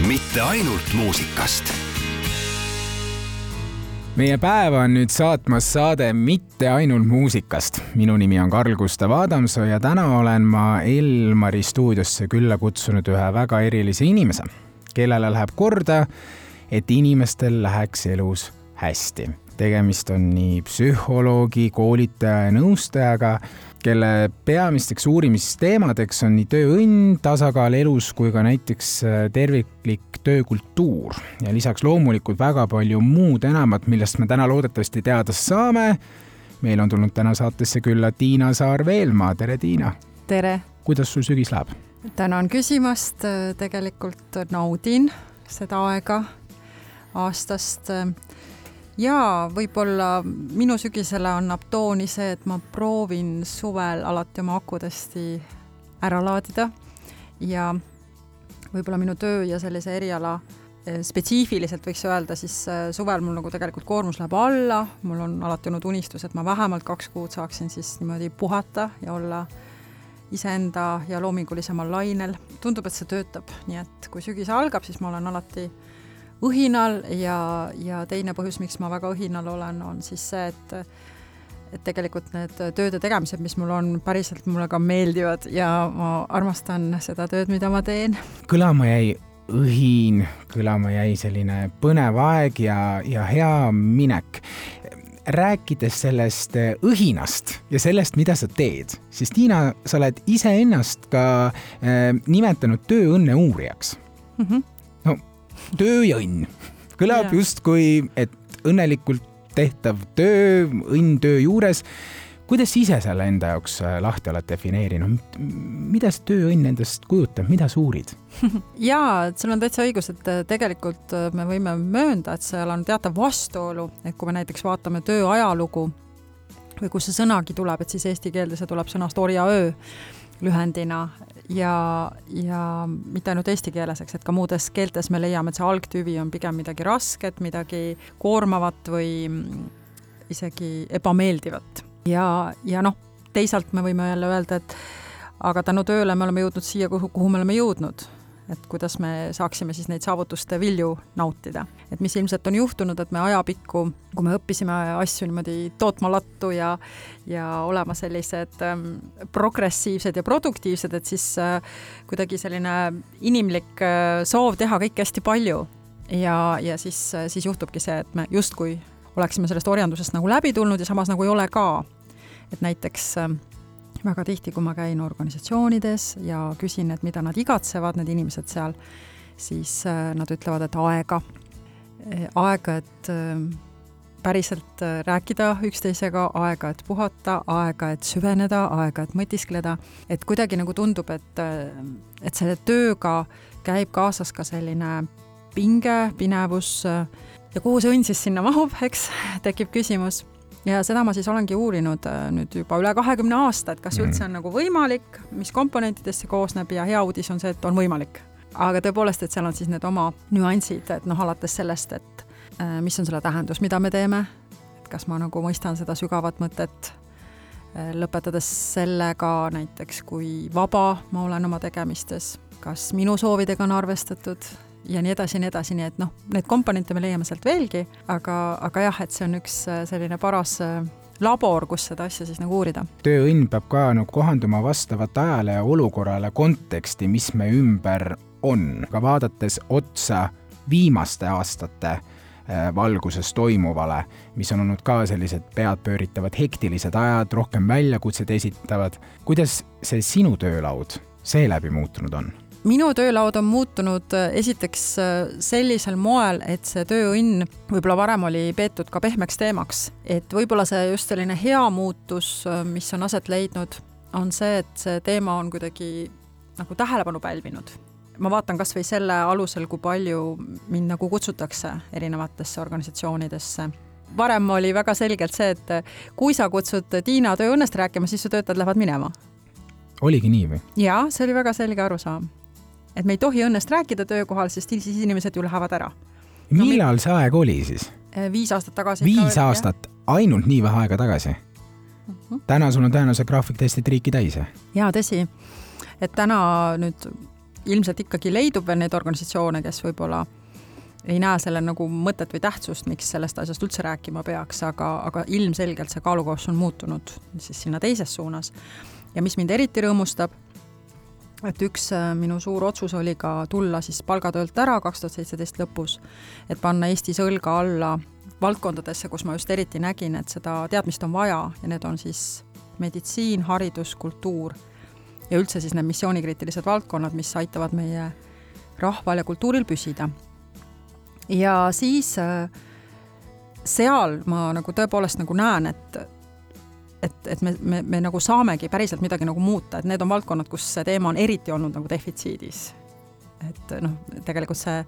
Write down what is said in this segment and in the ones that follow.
mitte ainult muusikast meie päeva on nüüd saatmas saade Mitte ainult muusikast. minu nimi on Karl-Gustav Adamsoo ja täna olen ma Elmari stuudiosse külla kutsunud ühe väga erilise inimese, kellele läheb korda, et inimestel läheks elus hästi. tegemist on nii psühholoogi, koolitaja ja nõustajaga kelle peamisteks uurimisteemadeks on nii tööõnn, tasakaal elus kui ka näiteks äh, terviklik töökultuur ja lisaks loomulikult väga palju muud enamat, millest me täna loodetavasti teada saame. meil on tulnud täna saatesse külla Tiina Saar-Veelmaa, tere Tiina! tere! kuidas sul sügis läheb? tänan küsimast, tegelikult naudin seda aega aastast jaa, võib-olla minu sügisele annab tooni see, et ma proovin suvel alati oma akud hästi ära laadida ja võib-olla minu töö ja sellise eriala eh, spetsiifiliselt võiks öelda, siis eh, suvel mul nagu tegelikult koormus läheb alla, mul on alati olnud unistus, et ma vähemalt kaks kuud saaksin siis niimoodi puhata ja olla iseenda ja loomingulisemal lainel. tundub, et see töötab, nii et kui sügis algab, siis ma olen alati õhinal ja, ja teine põhjus, miks ma väga õhinal olen, on siis see, et et tegelikult need tööde tegemised, mis mul on, päriselt mulle ka meeldivad ja ma armastan seda tööd, mida ma teen. kõlama jäi õhin, kõlama jäi selline põnev aeg ja, ja hea minek rääkides sellest õhinast ja sellest, mida sa teed, siis Tiina, sa oled iseennast ka äh, nimetanud tööõnne uurijaks mm. -hmm töö ja õnn. kõlab justkui, et õnnelikult tehtav töö, õnn töö juures. kuidas ise selle enda jaoks äh, lahti oled defineerinud, mida see tööõnn endast kujutab, mida sa uurid? jaa, et sul on täitsa õigus, et äh, tegelikult äh, me võime möönda, et seal on teatav vastuolu, et kui me näiteks vaatame töö ajalugu või kust see sõnagi tuleb, et siis eesti keelde see tuleb sõnast orjaöö lühendina ja, ja mitte ainult eesti keeles, eks, et ka muudes keeltes me leiame, et see algtüvi on pigem midagi rasket, midagi koormavat või isegi ebameeldivat. ja, ja noh, teisalt me võime jälle öelda, et aga tänu tööle me oleme jõudnud siia, kuhu, kuhu me oleme jõudnud et kuidas me saaksime siis neid saavutuste vilju nautida. et mis ilmselt on juhtunud, et me ajapikku, kui me õppisime asju niimoodi tootma lattu ja ja olema sellised ähm, progressiivsed ja produktiivsed, et siis äh, kuidagi selline inimlik äh, soov teha kõike hästi palju ja, ja siis äh,, siis juhtubki see, et me justkui oleksime sellest orjandusest nagu läbi tulnud ja samas nagu ei ole ka. et näiteks äh, väga tihti, kui ma käin organisatsioonides ja küsin, et mida nad igatsevad, need inimesed seal, siis äh, nad ütlevad, et aega, äh, aega, et äh, päriselt rääkida üksteisega, aega, et puhata, aega, et süveneda, aega, et mõtiskleda, et kuidagi nagu tundub, et, et selle tööga käib kaasas ka selline pinge, pinevus ja kuhu see õnn siis sinna mahub, eks, tekib küsimus ja seda ma siis olengi uurinud äh, nüüd juba üle kahekümne aasta, et kas mm. üldse on nagu võimalik, mis komponentidest see koosneb ja hea uudis on see, et on võimalik. aga tõepoolest, et seal on siis need oma nüansid, et noh, alates sellest, et äh, mis on selle tähendus, mida me teeme, et kas ma nagu mõistan seda sügavat mõtet, äh, lõpetades sellega näiteks, kui vaba ma olen oma tegemistes, kas minu soovidega on arvestatud ja nii edasi ja nii edasi, nii et noh, neid komponente me leiame sealt veelgi, aga, aga jah, et see on üks äh, selline paras äh, labor, kus seda asja siis nagu uurida. tööõnn peab ka nagu kohanduma vastavalt ajale ja olukorrale, konteksti, mis me ümber on, aga vaadates otsa viimaste aastate äh, valguses toimuvale, mis on olnud ka sellised peadpööritavad hektilised ajad, rohkem väljakutseid esitavad. kuidas see sinu töölaud seeläbi muutunud on? Minu töölaud on muutunud äh, esiteks äh, sellisel moel, et see tööõnn võib-olla varem oli peetud ka pehmeks teemaks, et võib-olla see just selline hea muutus, äh, mis on aset leidnud, on see, et see teema on kuidagi nagu tähelepanu pälvinud. ma vaatan kas või selle alusel, kui palju mind nagu kutsutakse erinevatesse organisatsioonidesse varem oli väga selgelt see, et kui sa kutsud Tiina tööõnnest rääkima, siis su töötajad lähevad minema. oligi nii või? jaa, see oli väga selge arusaam et me ei tohi õnnest rääkida töökohal, sest siis inimesed ju lähevad ära. millal no, see aeg oli siis? Äh, viis aastat tagasi. viis aastat, ainult nii vähe aega tagasi? Mhm. -huh. täna sul on tõenäoliselt graafik täiesti triiki täis, jaa, tõsi. et täna nüüd ilmselt ikkagi leidub veel neid organisatsioone, kes võib-olla ei näe selle nagu mõtet või tähtsust, miks sellest asjast üldse rääkima peaks, aga, aga ilmselgelt see kaalukauss on muutunud siis sinna teises suunas. ja mis mind eriti rõõmustab, et üks äh, minu suur otsus oli ka tulla siis palgatöölt ära kaks tuhat seitseteist lõpus, et panna Eestis õlga alla valdkondadesse, kus ma just eriti nägin, et seda teadmist on vaja ja need on siis meditsiin, haridus, kultuur ja üldse siis need missioonikriitilised valdkonnad, mis aitavad meie rahval ja kultuuril püsida. ja siis äh, seal ma nagu tõepoolest nagu näen, et et, et me, me, me nagu saamegi päriselt midagi nagu muuta, et need on valdkonnad, kus see teema on eriti olnud nagu defitsiidis. et noh, tegelikult see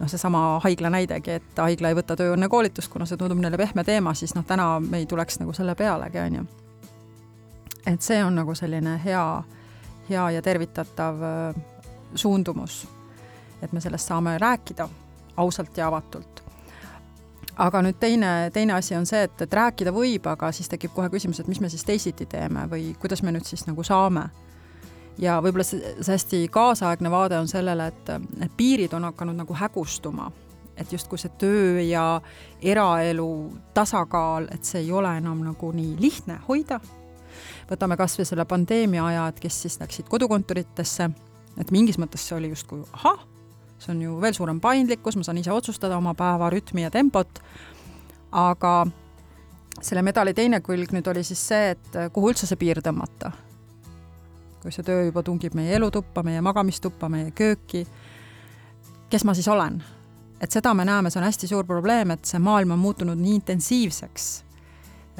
noh, seesama haigla näidegi, et haigla ei võta tööõnnekoolitust, kuna see tundub neile pehme teema, siis noh, täna me ei tuleks nagu selle pealegi, on ju. et see on nagu selline hea, hea ja tervitatav äh, suundumus, et me sellest saame rääkida ausalt ja avatult aga nüüd teine, teine asi on see, et, et rääkida võib, aga siis tekib kohe küsimus, et mis me siis teisiti teeme või kuidas me nüüd siis nagu saame. ja võib-olla see, see hästi kaasaegne vaade on sellele, et, et piirid on hakanud nagu hägustuma, et justkui see töö ja eraelu tasakaal, et see ei ole enam nagu nii lihtne hoida. võtame kas või selle pandeemia aja, et kes siis läksid kodukontoritesse, et mingis mõttes see oli justkui ahah see on ju veel suurem paindlikkus, ma saan ise otsustada oma päeva rütmi ja tempot, aga selle medali teine külg nüüd oli siis see, et kuhu üldse see piir tõmmata. kui see töö juba tungib meie elutuppa, meie magamistuppa, meie kööki, kes ma siis olen? et seda me näeme, see on hästi suur probleem, et see maailm on muutunud nii intensiivseks,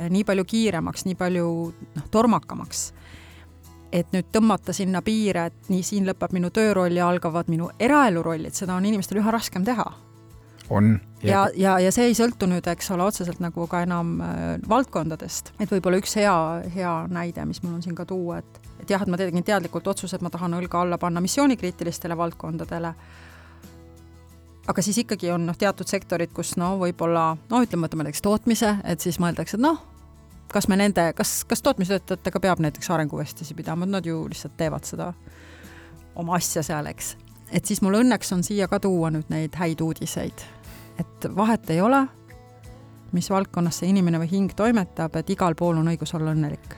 nii palju kiiremaks, nii palju noh, tormakamaks et nüüd tõmmata sinna piire, et nii, siin lõpeb minu tööroll ja algavad minu eraelu rollid, seda on inimestel üha raskem teha. on. ja, ja, ja see ei sõltu nüüd, eks ole, otseselt nagu ka enam äh, valdkondadest, et võib-olla üks hea, hea näide, mis mul on siin ka tuua, et, et jah, et ma tegin teadlikult otsuse, et ma tahan õlga alla panna missioonikriitilistele valdkondadele, aga siis ikkagi on noh, teatud sektorid, kus no võib-olla, no ütleme, võtame näiteks tootmise, et siis mõeldakse, et noh, kas me nende, kas, kas tootmistöötajatega peab näiteks arenguvestlasi pidama, nad ju lihtsalt teevad seda oma asja seal, eks. et siis mul õnneks on siia ka tuua nüüd neid häid uudiseid. et vahet ei ole, mis valdkonnas see inimene või hing toimetab, et igal pool on õigus olla õnnelik.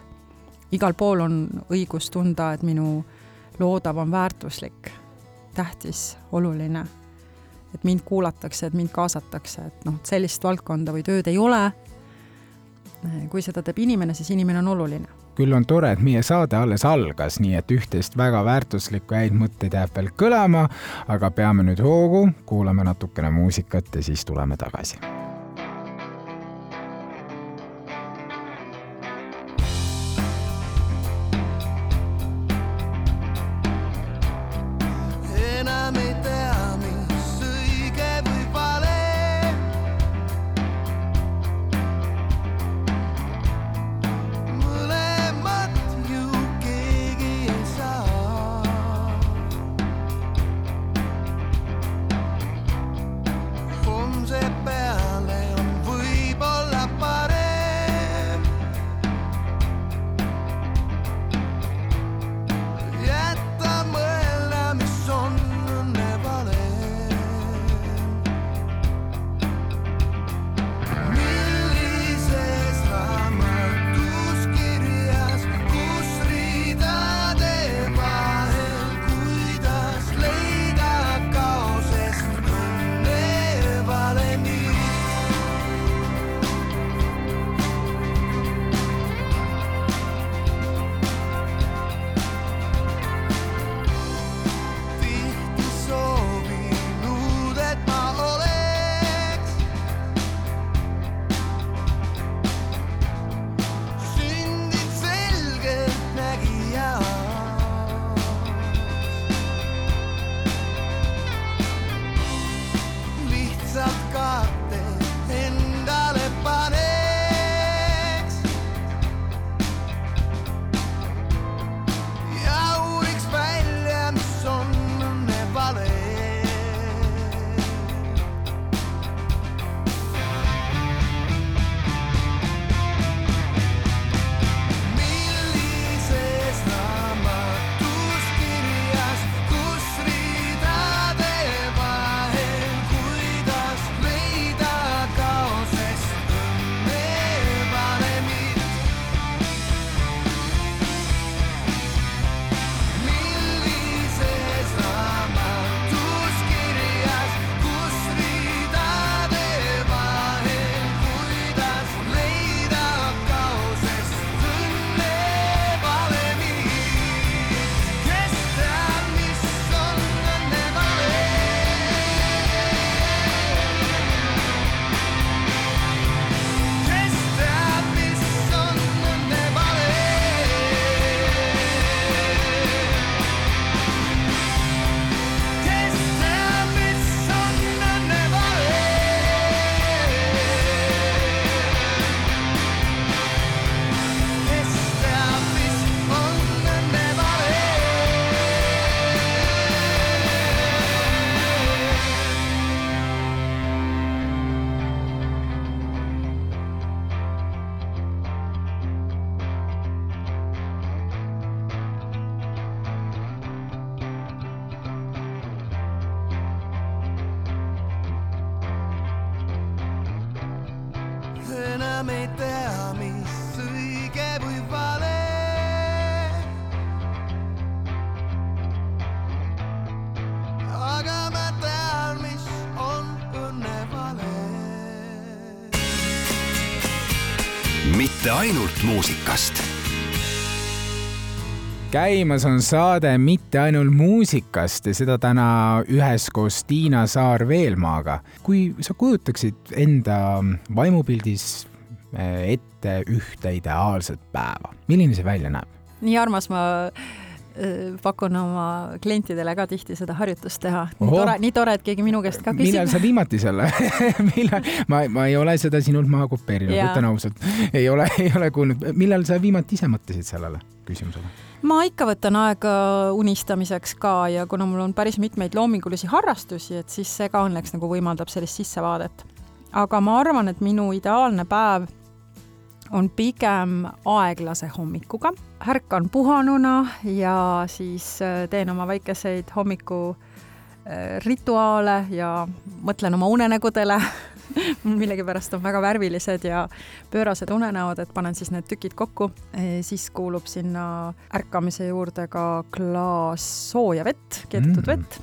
igal pool on õigus tunda, et minu loodav on väärtuslik, tähtis, oluline. et mind kuulatakse, et mind kaasatakse, et noh, sellist valdkonda või tööd ei ole kui seda teeb inimene, siis inimene on oluline. küll on tore, et meie saade alles algas, nii et üht-teist väga väärtuslikku häid mõtteid jääb veel kõlama, aga peame nüüd hoogu, kuulame natukene muusikat ja siis tuleme tagasi muusikast käimas on saade Mitte ainult muusikast ja seda täna üheskoos Tiina Saar-Veelmaaga. kui sa kujutaksid enda vaimupildis eh, ette ühte ideaalset päeva, milline see välja näeb? nii armas ma pakun oma klientidele ka tihti seda harjutust teha. nii tore, nii tore, et keegi minu käest ka millal küsib. sa viimati selle millal, ma, ma ei ole seda sinult maha kopeerinud, ütlen ausalt. ei ole, ei ole kuulnud, millal sa viimati ise mõtlesid sellele küsimusele? ma ikka võtan aega unistamiseks ka ja kuna mul on päris mitmeid loomingulisi harrastusi, et siis see ka õnneks nagu võimaldab sellist sissevaadet. aga ma arvan, et minu ideaalne päev on pigem aeglase hommikuga. ärkan puhanuna ja siis äh, teen oma väikeseid hommiku äh, rituaale ja mõtlen oma unenägudele millegipärast on väga värvilised ja pöörased unenäod, et panen siis need tükid kokku. siis kuulub sinna ärkamise juurde ka klaas sooja vett, keedetud mm. vett,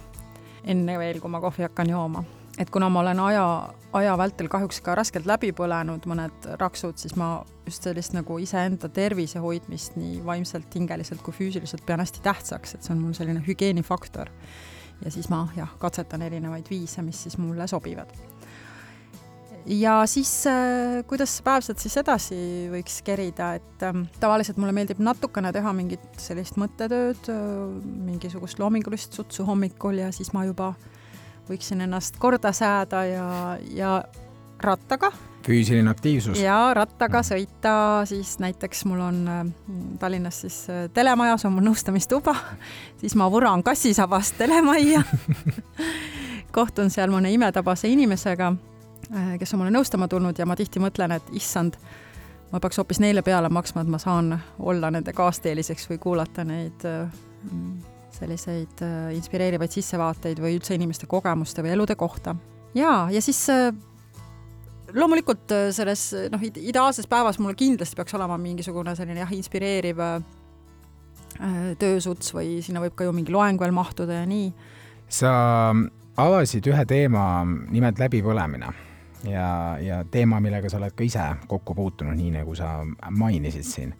enne veel, kui ma kohvi hakkan jooma. Et kuna ma olen aja, aja vältel kahjuks ka raskelt läbi põlenud mõned raksud, siis ma just sellist nagu iseenda tervise hoidmist nii vaimselt, hingeliselt kui füüsiliselt pean hästi tähtsaks, et see on mul selline hügieenifaktor. ja siis ma jah, katsetan erinevaid viise, mis siis mulle sobivad ja siis äh, kuidas päev sealt siis edasi võiks kerida, et ähm, tavaliselt mulle meeldib natukene teha mingit sellist mõttetööd, mingisugust loomingulist sutsu hommikul ja siis ma juba võiksin ennast korda sääda ja, ja rattaga. Füüsiline aktiivsus. ja rattaga sõita, siis näiteks mul on äh, Tallinnas siis äh, telemajas on mul nõustamistuba, siis ma vuran kassisabast telemajja. Kohtun seal mõne imetabase inimesega, äh, kes on mulle nõustama tulnud ja ma tihti mõtlen, et issand, ma peaks hoopis neile peale maksma, et ma saan olla nende kaasteeliseks või kuulata neid selliseid äh, inspireerivaid sissevaateid või üldse inimeste kogemuste või elude kohta. ja, ja siis äh, loomulikult äh, selles noh, ideaalses päevas mul kindlasti peaks olema mingisugune selline jah, inspireeriv töösuts või sinna võib ka ju mingi loeng veel mahtuda ja nii. sa avasid ühe teema, nimelt läbipõlemine ja, ja teema, millega sa oled ka ise kokku puutunud, nii nagu sa mainisid siin.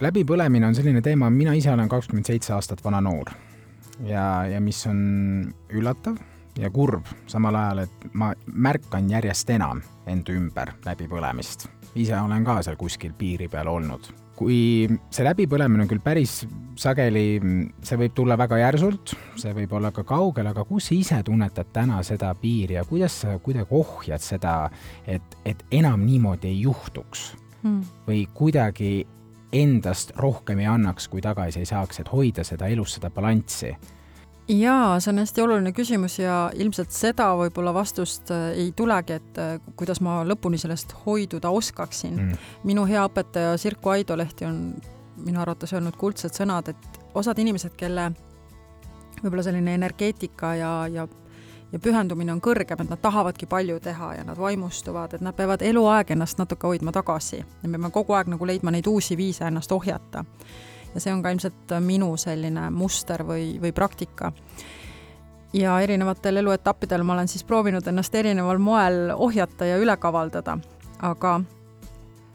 Läbipõlemine on selline teema, mina ise olen kakskümmend seitse aastat vana noor ja, ja mis on üllatav ja kurb samal ajal, et ma märkan järjest enam enda ümber läbipõlemist. ise olen ka seal kuskil piiri peal olnud. kui see läbipõlemine on küll päris sageli, see võib tulla väga järsult, see võib olla ka kaugel, aga kus sa ise tunnetad täna seda piiri ja kuidas sa kuidagi ohjad seda, et, et enam niimoodi ei juhtuks Hmm. või kuidagi endast rohkem ei annaks, kui tagasi ei saaks, et hoida seda elus, seda balanssi jaa, see on hästi oluline küsimus ja ilmselt seda võib-olla vastust äh, ei tulegi, et äh, kuidas ma lõpuni sellest hoiduda oskaksin mm.. minu hea õpetaja Sirku Aidolehti on minu arvates öelnud kuldsed sõnad, et osad inimesed, kelle võib-olla selline energeetika ja, ja ja pühendumine on kõrgem, et nad tahavadki palju teha ja nad vaimustuvad, et nad peavad eluaeg ennast natuke hoidma tagasi ja me peame kogu aeg nagu leidma neid uusi viise ennast ohjata. ja see on ka ilmselt minu selline muster või, või praktika. ja erinevatel eluetappidel ma olen siis proovinud ennast erineval moel ohjata ja üle kavaldada, aga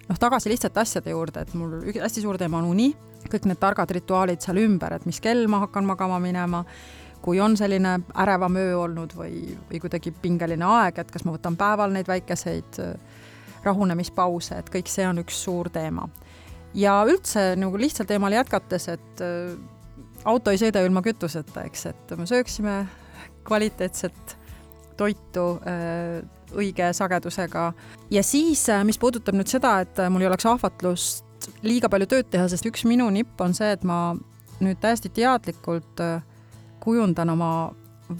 noh, tagasi lihtsate asjade juurde, et mul üks hästi suur teema on uni, kõik need targad rituaalid seal ümber, et mis kell ma hakkan magama minema, kui on selline ärevam öö olnud või, või kuidagi pingeline aeg, et kas ma võtan päeval neid väikeseid äh, rahunemispause, et kõik see on üks suur teema. ja üldse nagu lihtsal teemal jätkates, et äh, auto ei sõida ilma kütuseta, eks, et me sööksime kvaliteetset toitu äh, õige sagedusega ja siis, mis puudutab nüüd seda, et mul ei oleks ahvatlust liiga palju tööd teha, sest üks minu nipp on see, et ma nüüd täiesti teadlikult äh, kujundan oma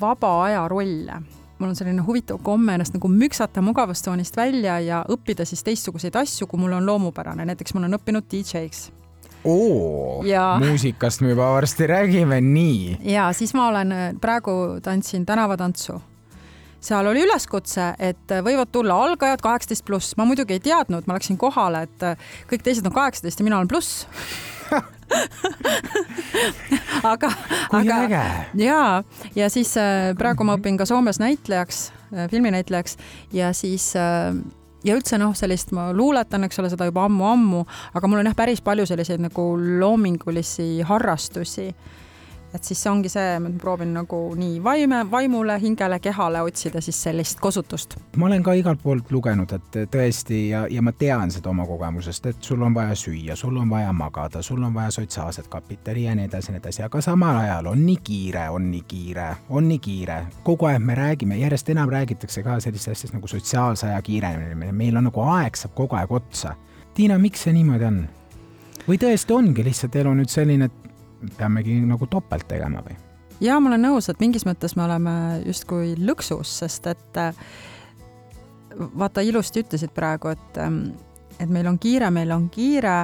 vaba aja rolle. mul on selline huvitav komme ennast nagu müksata mugavustsoonist välja ja õppida siis teistsuguseid asju, kui mul on loomupärane, näiteks ma olen õppinud DJ-ks. oo, Ja- muusikast me juba varsti räägime, nii. ja siis ma olen, praegu tantsin tänavatantsu seal oli üleskutse, et võivad tulla algajad kaheksateist pluss, ma muidugi ei teadnud, ma läksin kohale, et kõik teised on kaheksateist ja mina olen pluss aga, aga ja, ja siis äh, praegu ma õpin ka Soomes näitlejaks, filminäitlejaks ja siis äh, ja üldse noh, sellist ma luuletan, eks ole, seda juba ammu-ammu, aga mul on jah, päris palju selliseid nagu loomingulisi harrastusi. Et siis see ongi see, ma proovin nagu nii vaime, vaimule, hingele, kehale otsida siis sellist kosutust. ma olen ka igalt poolt lugenud, et tõesti ja, ja ma tean seda oma kogemusest, et sul on vaja süüa, sul on vaja magada, sul on vaja sotsiaalset kapitali ja nii edasi ja nii edasi, aga samal ajal on nii kiire, on nii kiire, on nii kiire, kogu aeg me räägime, järjest enam räägitakse ka sellistest asjadest nagu sotsiaalse aja kiirenemine, meil on nagu aeg saab kogu aeg otsa. Tiina, miks see niimoodi on? või tõesti ongi lihtsalt elu nüüd selline, et peamegi nagu topelt tegema või? ja ma olen nõus, et mingis mõttes me oleme justkui lõksus, sest et äh, vaata, ilusti ütlesid praegu, et, et meil on kiire, meil on kiire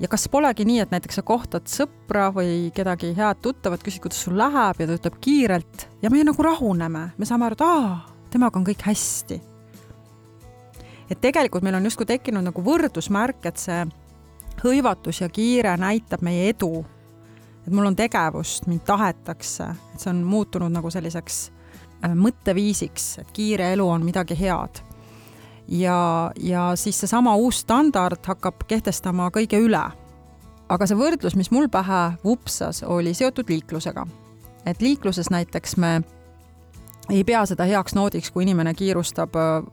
ja kas polegi nii, et näiteks sa kohtad sõpra või kedagi head tuttavat, küsid, kuidas sul läheb ja ta ütleb kiirelt ja me nagu rahuneme, me saame aru, et aa, temaga on kõik hästi. et tegelikult meil on justkui tekkinud nagu võrdusmärk, et see hõivatus ja kiire näitab meie edu et mul on tegevust, mind tahetakse, et see on muutunud nagu selliseks äh, mõtteviisiks, et kiire elu on midagi head. ja, ja siis seesama uus standard hakkab kehtestama kõige üle. aga see võrdlus, mis mul pähe vupsas, oli seotud liiklusega. et liikluses näiteks me ei pea seda heaks noodiks, kui inimene kiirustab äh,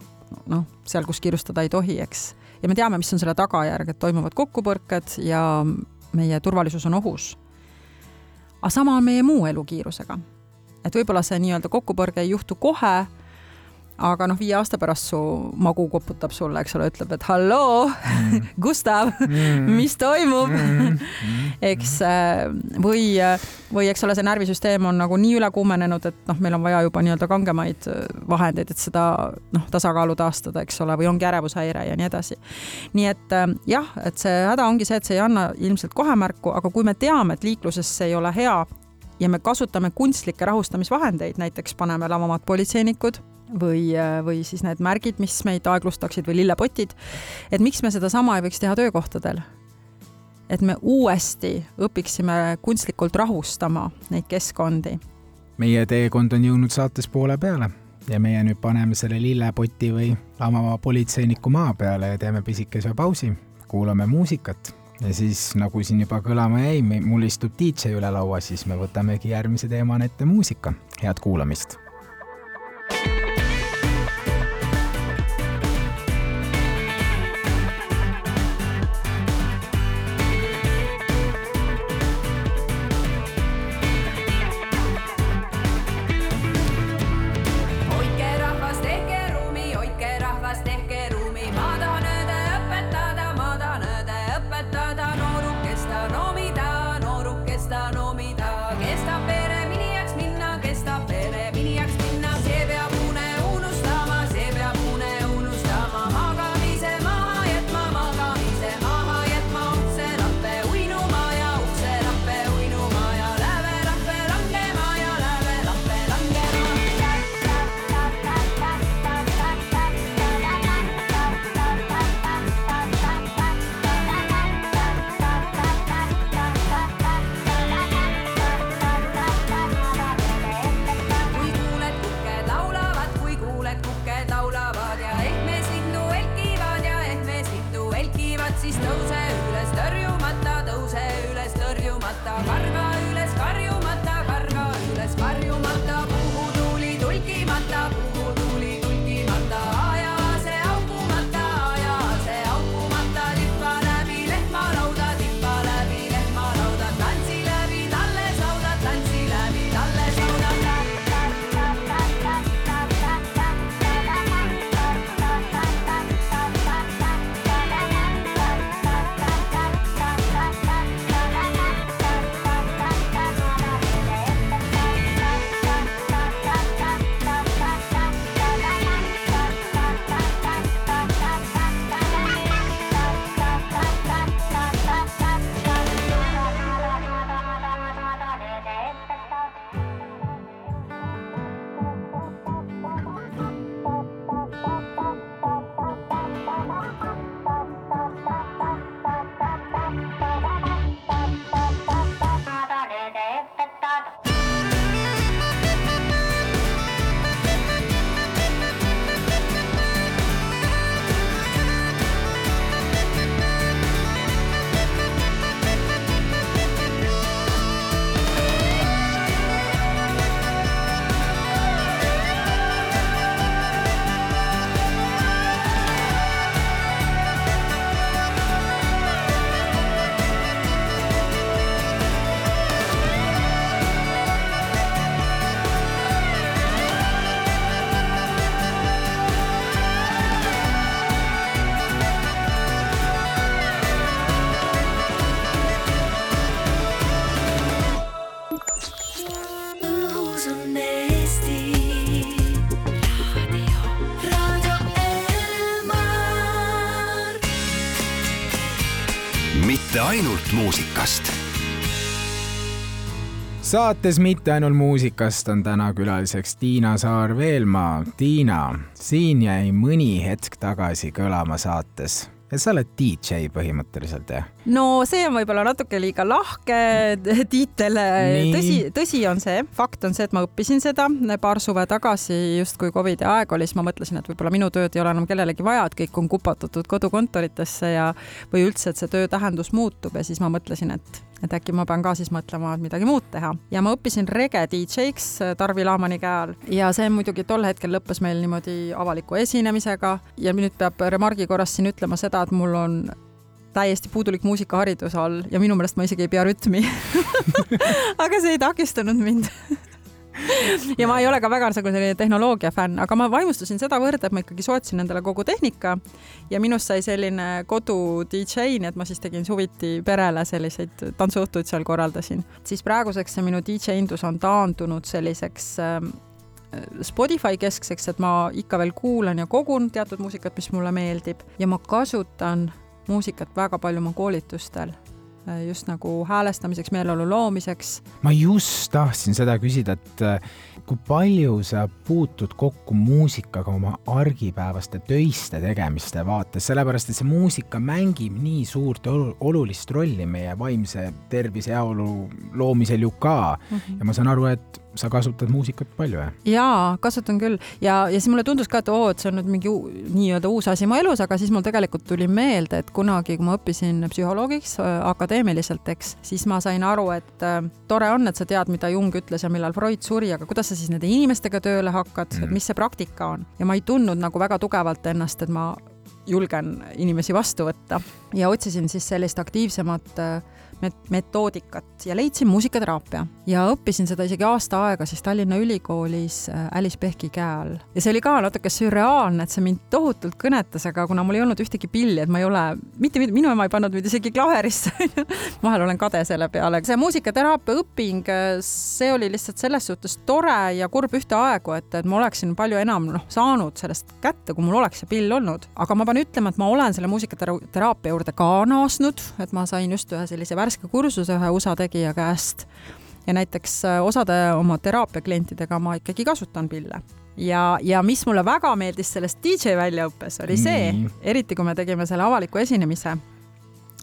noh, seal, kus kiirustada ei tohi, eks. ja me teame, mis on selle tagajärg, et toimuvad kokkupõrked ja meie turvalisus on ohus aga sama on meie muu elu kiirusega. et võib-olla see nii-öelda kokkupõrge ei juhtu kohe, aga noh, viie aasta pärast su magu koputab sulle, eks ole, ütleb, et halloo mm. Gustav mm., mis toimub mm., eks äh, või, või eks ole, see närvisüsteem on nagu nii üle kuumenenud, et noh, meil on vaja juba nii-öelda kangemaid äh, vahendeid, et seda noh, tasakaalu taastada, eks ole, või ongi ärevushäire ja nii edasi. nii et äh, jah, et see häda ongi see, et see ei anna ilmselt kohe märku, aga kui me teame, et liikluses see ei ole hea ja me kasutame kunstlikke rahustamisvahendeid, näiteks paneme lavamad politseinikud või, või siis need märgid, mis meid aeglustaksid või lillepotid, et miks me sedasama ei võiks teha töökohtadel et me uuesti õpiksime kunstlikult rahustama neid keskkondi meie teekond on jõudnud saates poole peale ja meie nüüd paneme selle lillepoti või lamava politseiniku maa peale ja teeme pisikese pausi, kuulame muusikat ja siis, nagu siin juba kõlama jäi, mul istub DJ üle laua, siis me võtamegi järgmise teemana ette muusika. head kuulamist. Saates Mitte ainult muusikast on täna külaliseks Tiina Saar-Veelmaa. Tiina, siin jäi mõni hetk tagasi kõlama saates et sa oled DJ põhimõtteliselt, jah? no see on võib-olla natuke liiga lahke tiitel. tõsi, tõsi on see, fakt on see, et ma õppisin seda paar suve tagasi, justkui Covidi aeg oli, siis ma mõtlesin, et võib-olla minu tööd ei ole enam kellelegi vaja, et kõik on kupatatud kodukontoritesse ja, või üldse, et see töö tähendus muutub ja siis ma mõtlesin, et et äkki ma pean ka siis mõtlema, et midagi muud teha. ja ma õppisin rege DJ-ks äh, Tarvi Laamani käe all. Ja see muidugi tol hetkel lõppes meil niimoodi avaliku esinemisega. Ja nüüd peab remargi korras siin ütlema seda, et mul on täiesti puudulik muusikaharidus all ja minu meelest ma isegi ei pea rütmi. Aga see ei takistanud mind ja ma ei ole ka väga nagu selline tehnoloogia fänn, aga ma vaimustusin sedavõrd, et ma ikkagi soetasin endale kogu tehnika ja minust sai selline kodu DJ, nii et ma siis tegin suviti perele selliseid tantsuõhtuid seal korraldasin. siis praeguseks see minu DJ-indus on taandunud selliseks ähm, Spotify keskseks, et ma ikka veel kuulan ja kogun teatud muusikat, mis mulle meeldib ja ma kasutan muusikat väga palju oma koolitustel just nagu häälestamiseks, meeleolu loomiseks. ma just tahtsin seda küsida, et äh, kui palju sa puutud kokku muusikaga oma argipäevaste töiste tegemiste vaates, sellepärast et see muusika mängib nii suurt olulist rolli meie vaimse tervise heaolu loomisel ju ka mm. -hmm. ja ma saan aru, et sa kasutad muusikat palju, jah? jaa, kasutan küll ja, ja siis mulle tundus ka, et oo, et see on nüüd mingi nii-öelda uus asi mu elus, aga siis mul tegelikult tuli meelde, et kunagi, kui ma õppisin psühholoogiks äh, akadeemiliselt, eks, siis ma sain aru, et äh, tore on, et sa tead, mida Jung ütles ja millal Freud suri, aga kuidas sa siis nende inimestega tööle hakkad mm., et mis see praktika on. ja ma ei tundnud nagu väga tugevalt ennast, et ma julgen inimesi vastu võtta ja otsisin siis sellist aktiivsemat äh, metoodikat ja leidsin muusikateraapia ja õppisin seda isegi aasta aega siis Tallinna Ülikoolis äh, Alice Pehki käe all. ja see oli ka natuke sürreaalne, et see mind tohutult kõnetas, aga kuna mul ei olnud ühtegi pilli, et ma ei ole, mitte minu ema ei pannud mind isegi klaverisse vahel olen kade selle peale. see muusikateraapia õping, äh, see oli lihtsalt selles suhtes tore ja kurb ühtaegu, et, et ma oleksin palju enam noh, saanud sellest kätte, kui mul oleks see pill olnud. aga ma pean ütlema, et ma olen selle muusikateraapia juurde ka naasnud, et ma sain just ühe sellise värske värske kursuse ühe USA tegija käest ja näiteks äh, osade oma teraapia klientidega ma ikkagi kasutan pille ja, ja mis mulle väga meeldis selles DJ väljaõppes, oli see mm., eriti kui me tegime selle avaliku esinemise,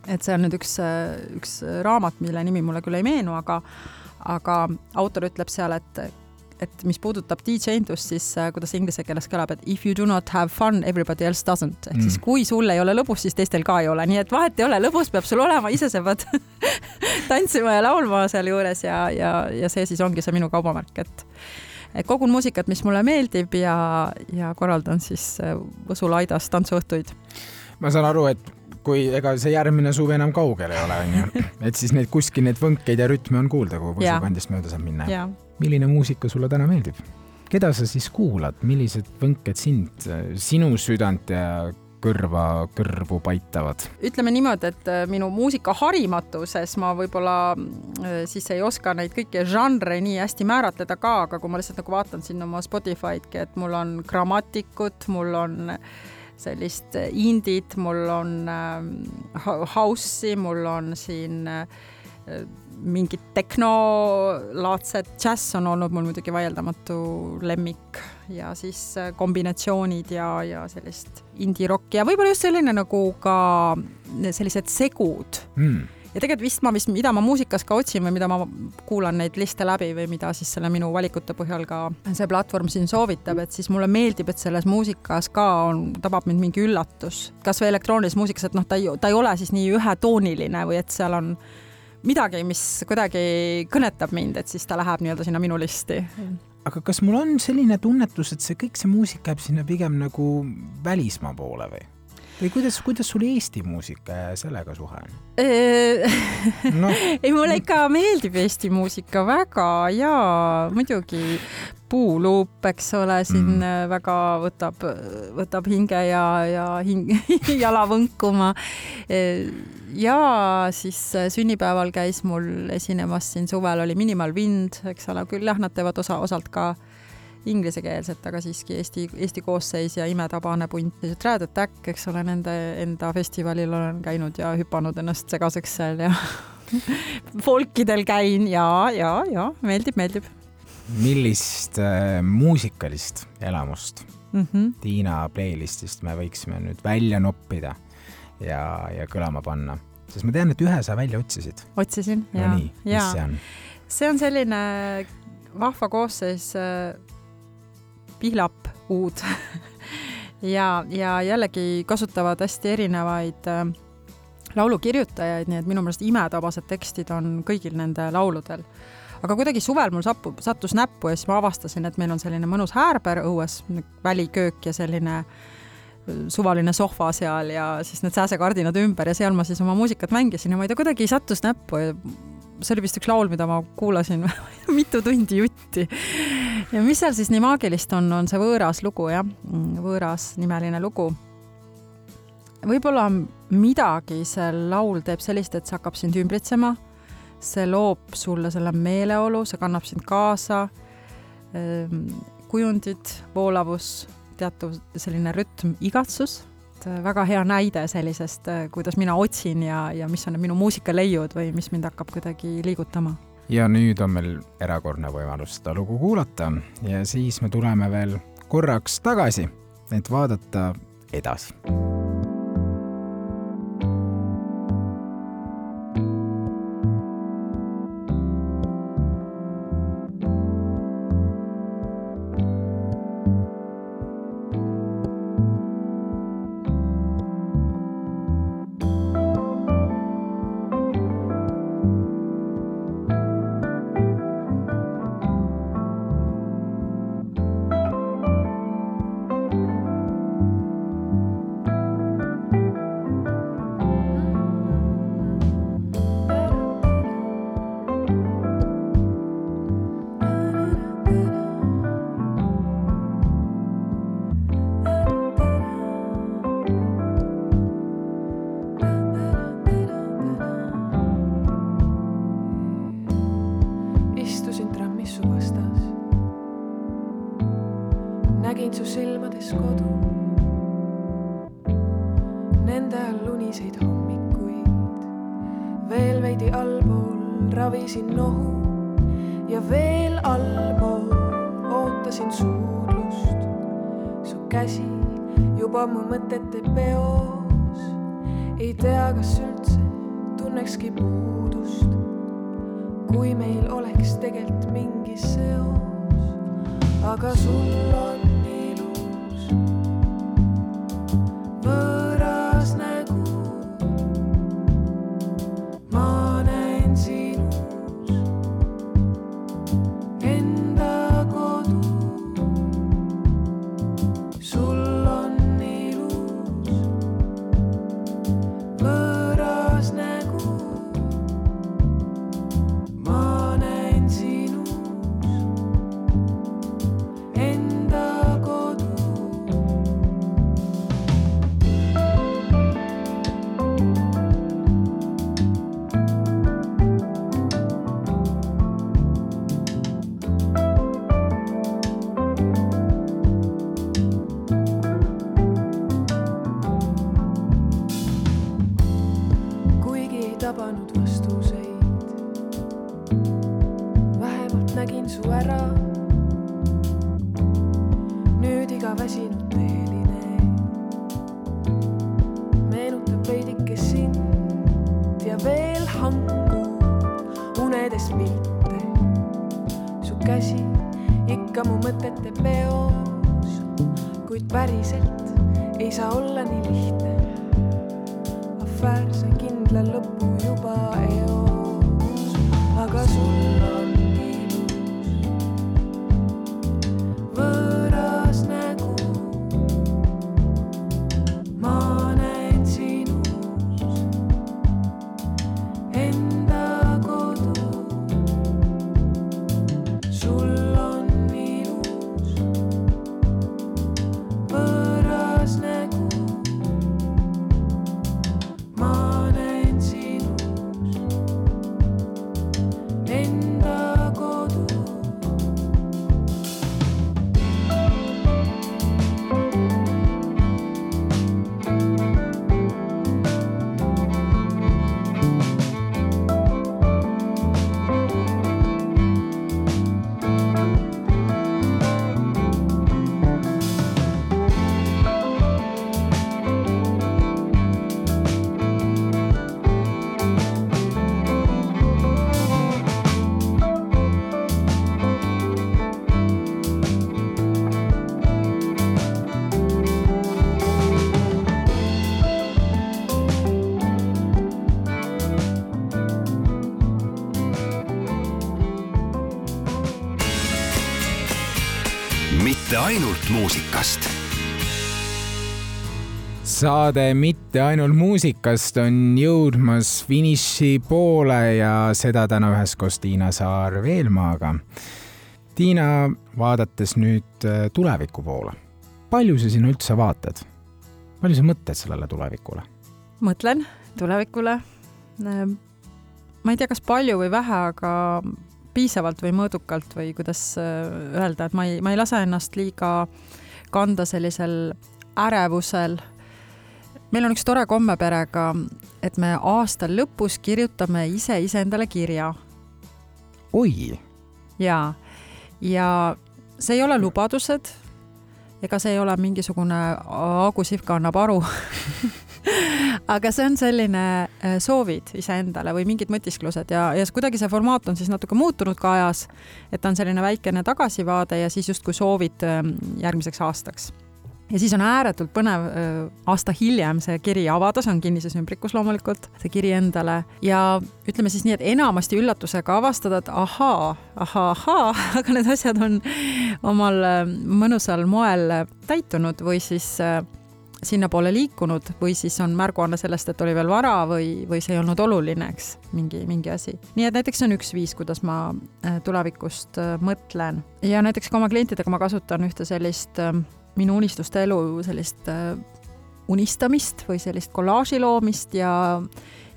et see on nüüd üks, äh, üks raamat, mille nimi mulle küll ei meenu, aga aga autor ütleb seal, et et mis puudutab DJ-ndust, siis äh, kuidas inglise keeles kõlab, et if you do not have fun, everybody else doesn't. ehk mm. siis kui sul ei ole lõbus, siis teistel ka ei ole, nii et vahet ei ole, lõbus peab sul olema, ise sa pead tantsima ja laulma sealjuures ja, ja, ja see siis ongi see minu kaubamärk, et et kogun muusikat, mis mulle meeldib ja, ja korraldan siis äh, Võsu laidas tantsuõhtuid. ma saan aru, et kui ega see järgmine suvi enam kaugel ei ole, onju, et siis neid kuskil neid võnkeid ja rütme on kuulda, kui Võsu kandist mööda saab minna milline muusika sulle täna meeldib? keda sa siis kuulad, millised võnked sind, sinu südant ja kõrva, kõrvu paitavad? ütleme niimoodi, et äh, minu muusika harimatuses ma võib-olla äh, siis ei oska neid kõiki žanre nii hästi määratleda ka, aga kui ma lihtsalt nagu vaatan siin oma Spotify'dki, et mul on grammatikut, mul on sellist indit, mul on äh, house'i, mul on siin äh, mingit tehnolaadset, džäss on olnud mul muidugi vaieldamatu lemmik ja siis äh, kombinatsioonid ja, ja sellist indie-rocki ja võib-olla just selline nagu ka sellised segud. Mm ja tegelikult vist ma vist, mida ma muusikas ka otsin või mida ma kuulan neid liste läbi või mida siis selle minu valikute põhjal ka see platvorm siin soovitab, et siis mulle meeldib, et selles muusikas ka on, tabab mind mingi üllatus, kasvõi elektroonilises muusikas, et noh, ta ei, ta ei ole siis nii ühetooniline või et seal on midagi, mis kuidagi kõnetab mind, et siis ta läheb nii-öelda sinna minu listi. aga kas mul on selline tunnetus, et see kõik see muusika jääb sinna pigem nagu välismaa poole või? või kuidas, kuidas sul Eesti muusika ja sellega suhe on no.? ei, mulle ikka meeldib Eesti muusika väga ja muidugi puuluup, eks ole, siin mm. väga võtab, võtab hinge ja, ja hing, jala võnkuma. ja siis sünnipäeval käis mul esinemas siin suvel oli Minimal Wind, eks ole, küll jah, nad teevad osa, osalt ka inglisekeelset, aga siiski Eesti, Eesti koosseis ja imetabane punt. Trad Attack, eks ole, nende enda festivalil olen käinud ja hüpanud ennast segaseks seal ja folkidel käin ja, ja, ja meeldib, meeldib millist äh, muusikalist elamust mm. -hmm. Tiina playlist'ist me võiksime nüüd välja noppida ja, ja kõlama panna, sest ma tean, et ühe sa välja otsisid. otsisin no ja nii,, mis ja see on? see on selline vahva koosseis äh, Pihlap uud ja, ja jällegi kasutavad hästi erinevaid äh, laulukirjutajaid, nii et minu meelest imetabased tekstid on kõigil nende lauludel. Aga kuidagi suvel mul sapu, sattus näppu ja siis ma avastasin, et meil on selline mõnus häärber õues, väliköök ja selline äh, suvaline sohva seal ja siis need sääsekardinad ümber ja seal ma siis oma muusikat mängisin ja ma ei tea, kuidagi sattus näppu ja see oli vist üks laul, mida ma kuulasin mitu tundi jutti. ja mis seal siis nii maagilist on, on see võõras lugu jah, võõras nimeline lugu. võib-olla midagi see laul teeb sellist, et see hakkab sind ümbritsema, see loob sulle selle meeleolu, see kannab sind kaasa, kujundid, voolavus, teatud selline rütm, igatsus et väga hea näide sellisest, kuidas mina otsin ja, ja mis on need minu muusikaleiud või mis mind hakkab kuidagi liigutama. ja nüüd on meil erakordne võimalus seda lugu kuulata ja siis me tuleme veel korraks tagasi, et vaadata edasi. Nägin su silmades kodu. Nende all uniseid hommikuid, veel veidi allpool ravisin nohu ja veel allpool ootasin suudlust. su käsi juba mu mõtete peos, ei tea, kas üldse tunnekski puudust kui meil oleks tegelikult mingi seos, aga sul on But saade Mitte ainult muusikast on jõudmas finiši poole ja seda täna üheskoos Tiina Saar-Veelmaaga. Tiina, vaadates nüüd äh, tuleviku poole, palju sa sinna üldse vaatad? palju sa mõtled sellele tulevikule? mõtlen tulevikule. ma ei tea, kas palju või vähe, aga piisavalt või mõõdukalt või kuidas äh, öelda, et ma ei, ma ei lase ennast liiga kanda sellisel ärevusel meil on üks tore komme perega, et me aasta lõpus kirjutame ise iseendale kirja. oi! jaa, ja see ei ole lubadused ega see ei ole mingisugune Agu Sihvka annab aru aga see on selline äh, soovid iseendale või mingid mõtisklused ja, ja kuidagi see formaat on siis natuke muutunud ka ajas, et on selline väikene tagasivaade ja siis justkui soovid ähm, järgmiseks aastaks ja siis on ääretult põnev aasta hiljem see kiri avada, see on kinnises ümbrikus loomulikult, see kiri endale ja ütleme siis nii, et enamasti üllatusega avastada, et ahaa, ahaa, ahaa, aga need asjad on omal mõnusal moel täitunud või siis sinnapoole liikunud või siis on märguanne sellest, et oli veel vara või, või see ei olnud oluline, eks, mingi, mingi asi. nii et näiteks see on üks viis, kuidas ma tulevikust mõtlen ja näiteks ka oma klientidega ma kasutan ühte sellist minu unistuste elu sellist äh, unistamist või sellist kollaaži loomist ja,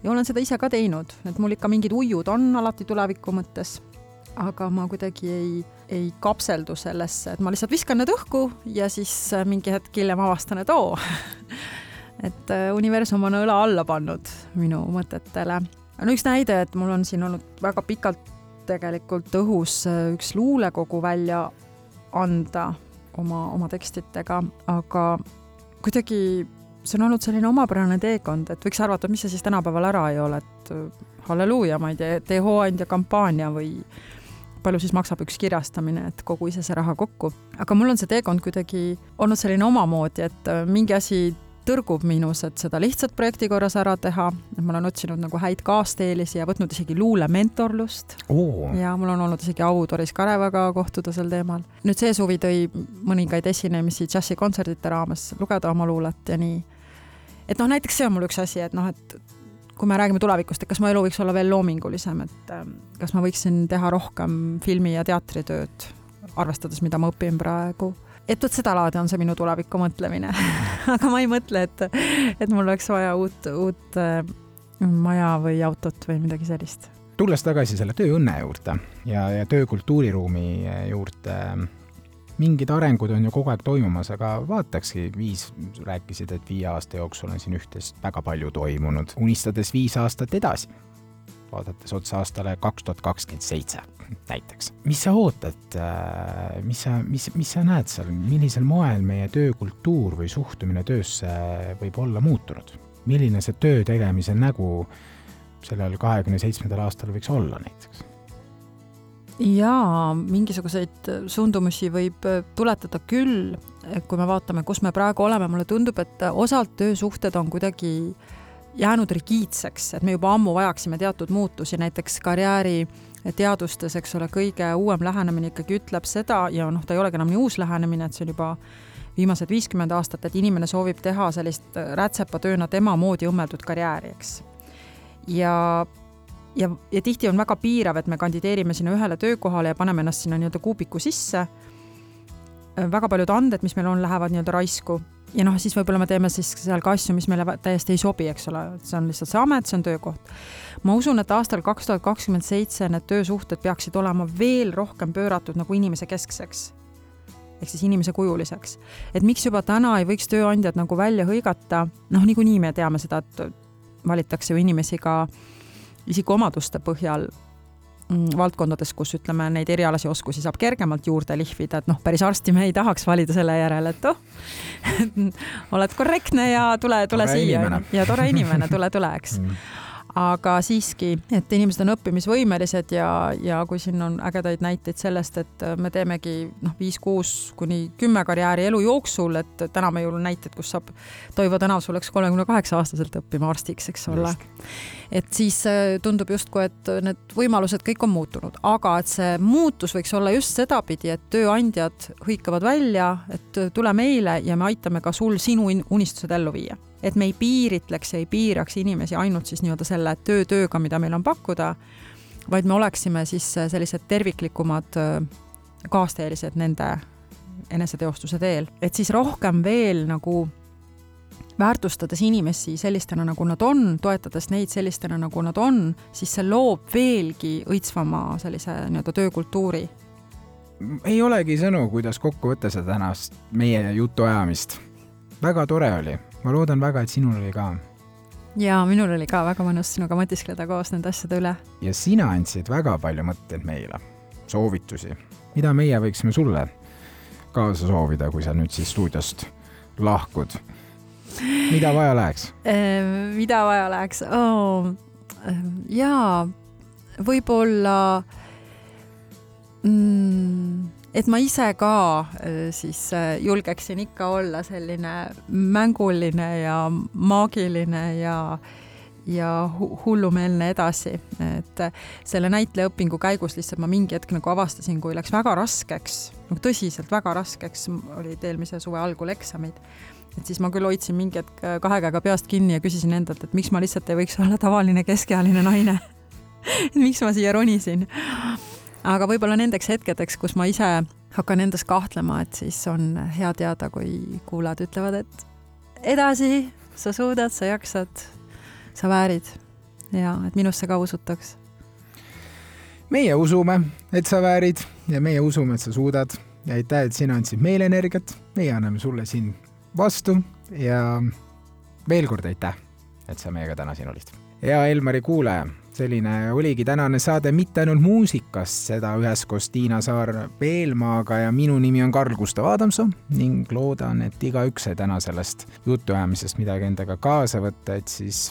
ja olen seda ise ka teinud, et mul ikka mingid ujud on alati tuleviku mõttes, aga ma kuidagi ei, ei kapseldu sellesse, et ma lihtsalt viskan need õhku ja siis äh, mingi hetk hiljem avastan, et oo et äh, universum on õla alla pannud minu mõtetele. no üks näide, et mul on siin olnud väga pikalt tegelikult õhus üks luulekogu välja anda oma, oma tekstidega, aga kuidagi see on olnud selline omapärane teekond, et võiks arvata, et mis see siis tänapäeval ära ei ole, et äh, halleluuja, ma ei tea, tee hooandja kampaania või palju siis maksab üks kirjastamine, et kogu ise see raha kokku. aga mul on see teekond kuidagi olnud selline omamoodi, et äh, mingi asi tõrgub minus, et seda lihtsalt projekti korras ära teha, et ma olen otsinud nagu häid kaasteelisi ja võtnud isegi luulementorlust ja mul on olnud isegi au Doris Karevaga kohtuda sel teemal. nüüd see suvi tõi mõningaid esinemisi džässikontsertide raames, lugeda oma luulet ja nii. et noh, näiteks see on mul üks asi, et noh, et kui me räägime tulevikust, et kas mu elu võiks olla veel loomingulisem, et ähm, kas ma võiksin teha rohkem filmi- ja teatritööd, arvestades, mida ma õpin praegu et vot sedalaadi on see minu tuleviku mõtlemine. Aga ma ei mõtle, et, et mul oleks vaja uut, uut äh, maja või autot või midagi sellist. tulles tagasi selle tööõnne juurde ja, ja töö kultuuriruumi juurde, mingid arengud on ju kogu aeg toimumas, aga vaatakski, viis, rääkisid, et viie aasta jooksul on siin üht-teist väga palju toimunud, unistades viis aastat edasi vaadates otsa aastale kaks tuhat kakskümmend seitse näiteks. mis sa ootad, äh, mis sa, mis, mis sa näed seal, millisel moel meie töökultuur või suhtumine töösse võib olla muutunud? milline see töö tegemise nägu sellel kahekümne seitsmendal aastal võiks olla näiteks? jaa, mingisuguseid suundumusi võib tuletada küll, kui me vaatame, kus me praegu oleme, mulle tundub, et osalt töösuhted on kuidagi äh, jäänud rigiidseks, et me juba ammu vajaksime teatud muutusi, näiteks karjääri teadustes, eks ole, kõige uuem lähenemine ikkagi ütleb seda ja noh, ta ei olegi enam nii uus lähenemine, et see on juba viimased viiskümmend aastat, et inimene soovib teha sellist rätsepatööna tema moodi õmmeldud karjääri, eks. ja, ja, ja tihti on väga piirav, et me kandideerime sinna ühele töökohale ja paneme ennast sinna nii-öelda kuubiku sisse. väga paljud anded, mis meil on, lähevad nii-öelda raisku ja noh, siis võib-olla me teeme siis seal ka asju, mis meile täiesti ei sobi, eks ole, see on lihtsalt see amet, see on töökoht. ma usun, et aastal kaks tuhat kakskümmend seitse need töösuhted peaksid olema veel rohkem pööratud nagu inimese keskseks. ehk siis inimese kujuliseks. et miks juba täna ei võiks tööandjad nagu välja hõigata, noh, niikuinii me teame seda, et valitakse ju inimesi ka isikuomaduste põhjal valdkondades, kus ütleme, neid erialasi oskusi saab kergemalt juurde lihvida, et noh, päris arsti me ei tahaks valida selle järel, et oh, oled korrektne ja tule, tule tore siia. ja tore inimene, tule, tule, eks. Mm. Aga siiski, et inimesed on õppimisvõimelised ja, ja kui siin on ägedaid näiteid sellest, et me teemegi noh, viis-kuus kuni kümme karjääri elu jooksul, et täna me ju näited, kus saab, Toivo Tänav sul läks kolmekümne kaheksa aastaselt õppima arstiks, eks ole. et siis äh, tundub justkui, et need võimalused kõik on muutunud, aga et see muutus võiks olla just sedapidi, et tööandjad hõikavad välja, et tule meile ja me aitame ka sul sinu unistused ellu viia et me ei piiritleks ei piiraks inimesi ainult siis nii-öelda selle töö-tööga, mida meil on pakkuda, vaid me oleksime siis sellised terviklikumad kaasteelised nende eneseteostuse teel, et siis rohkem veel nagu väärtustades inimesi sellistena, nagu nad on, toetades neid sellistena, nagu nad on, siis see loob veelgi õitsvama sellise nii-öelda töökultuuri. ei olegi sõnu, kuidas kokku võtta seda tänast meie jutuajamist. väga tore oli ma loodan väga, et sinul oli ka. ja minul oli ka väga mõnus sinuga mõtiskleda koos nende asjade üle. ja sina andsid väga palju mõtteid meile, soovitusi, mida meie võiksime sulle kaasa soovida, kui sa nüüd siis stuudiost lahkud. mida vaja läheks ehm, mida vaja läheks oh,? jaa, võib-olla mm, et ma ise ka äh, siis äh, julgeksin ikka olla selline mänguline ja maagiline ja ja hullumeelne edasi, et äh, selle näitlejaõpingu käigus lihtsalt ma mingi hetk nagu avastasin, kui läks väga raskeks, nagu tõsiselt väga raskeks, olid eelmise suve algul eksamid, et siis ma küll hoidsin mingi hetk kahe käega peast kinni ja küsisin endalt, et miks ma lihtsalt ei võiks olla tavaline keskealine naine. Miks ma siia ronisin aga võib-olla nendeks hetkedeks, kus ma ise hakkan endas kahtlema, et siis on hea teada, kui kuulajad ütlevad, et edasi, sa suudad, sa jaksad, sa väärid ja et minusse ka usutaks. meie usume, et sa väärid ja meie usume, et sa suudad ja aitäh, et sina andsid meile energiat, meie anname sulle siin vastu ja veel kord aitäh, et sa meiega täna siin olid. hea Elmari kuulaja selline oligi tänane saade mitte ainult muusikast, seda üheskoos Tiina Saar-Veelmaaga ja minu nimi on Karl Gustav Adamsoo ning loodan, et igaüks sai täna sellest jutuajamisest midagi endaga kaasa võtta, et siis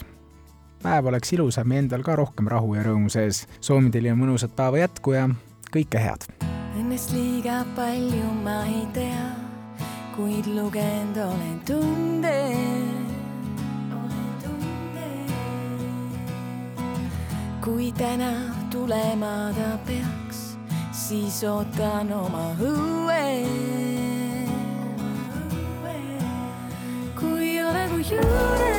päev oleks ilusam ja endal ka rohkem rahu ja rõõmu sees. soovin teile mõnusat päeva jätku ja kõike head. Õnnest liiga palju ma ei tea, kuid lugenud olen tunde kui täna tulema ta peaks, siis ootan oma õue. kui olen mu juures,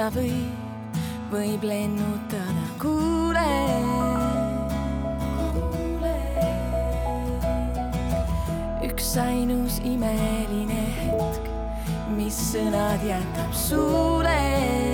ta võib, võib lennutada, kuule. üksainus imeline hetk, mis sõnad jätab suule.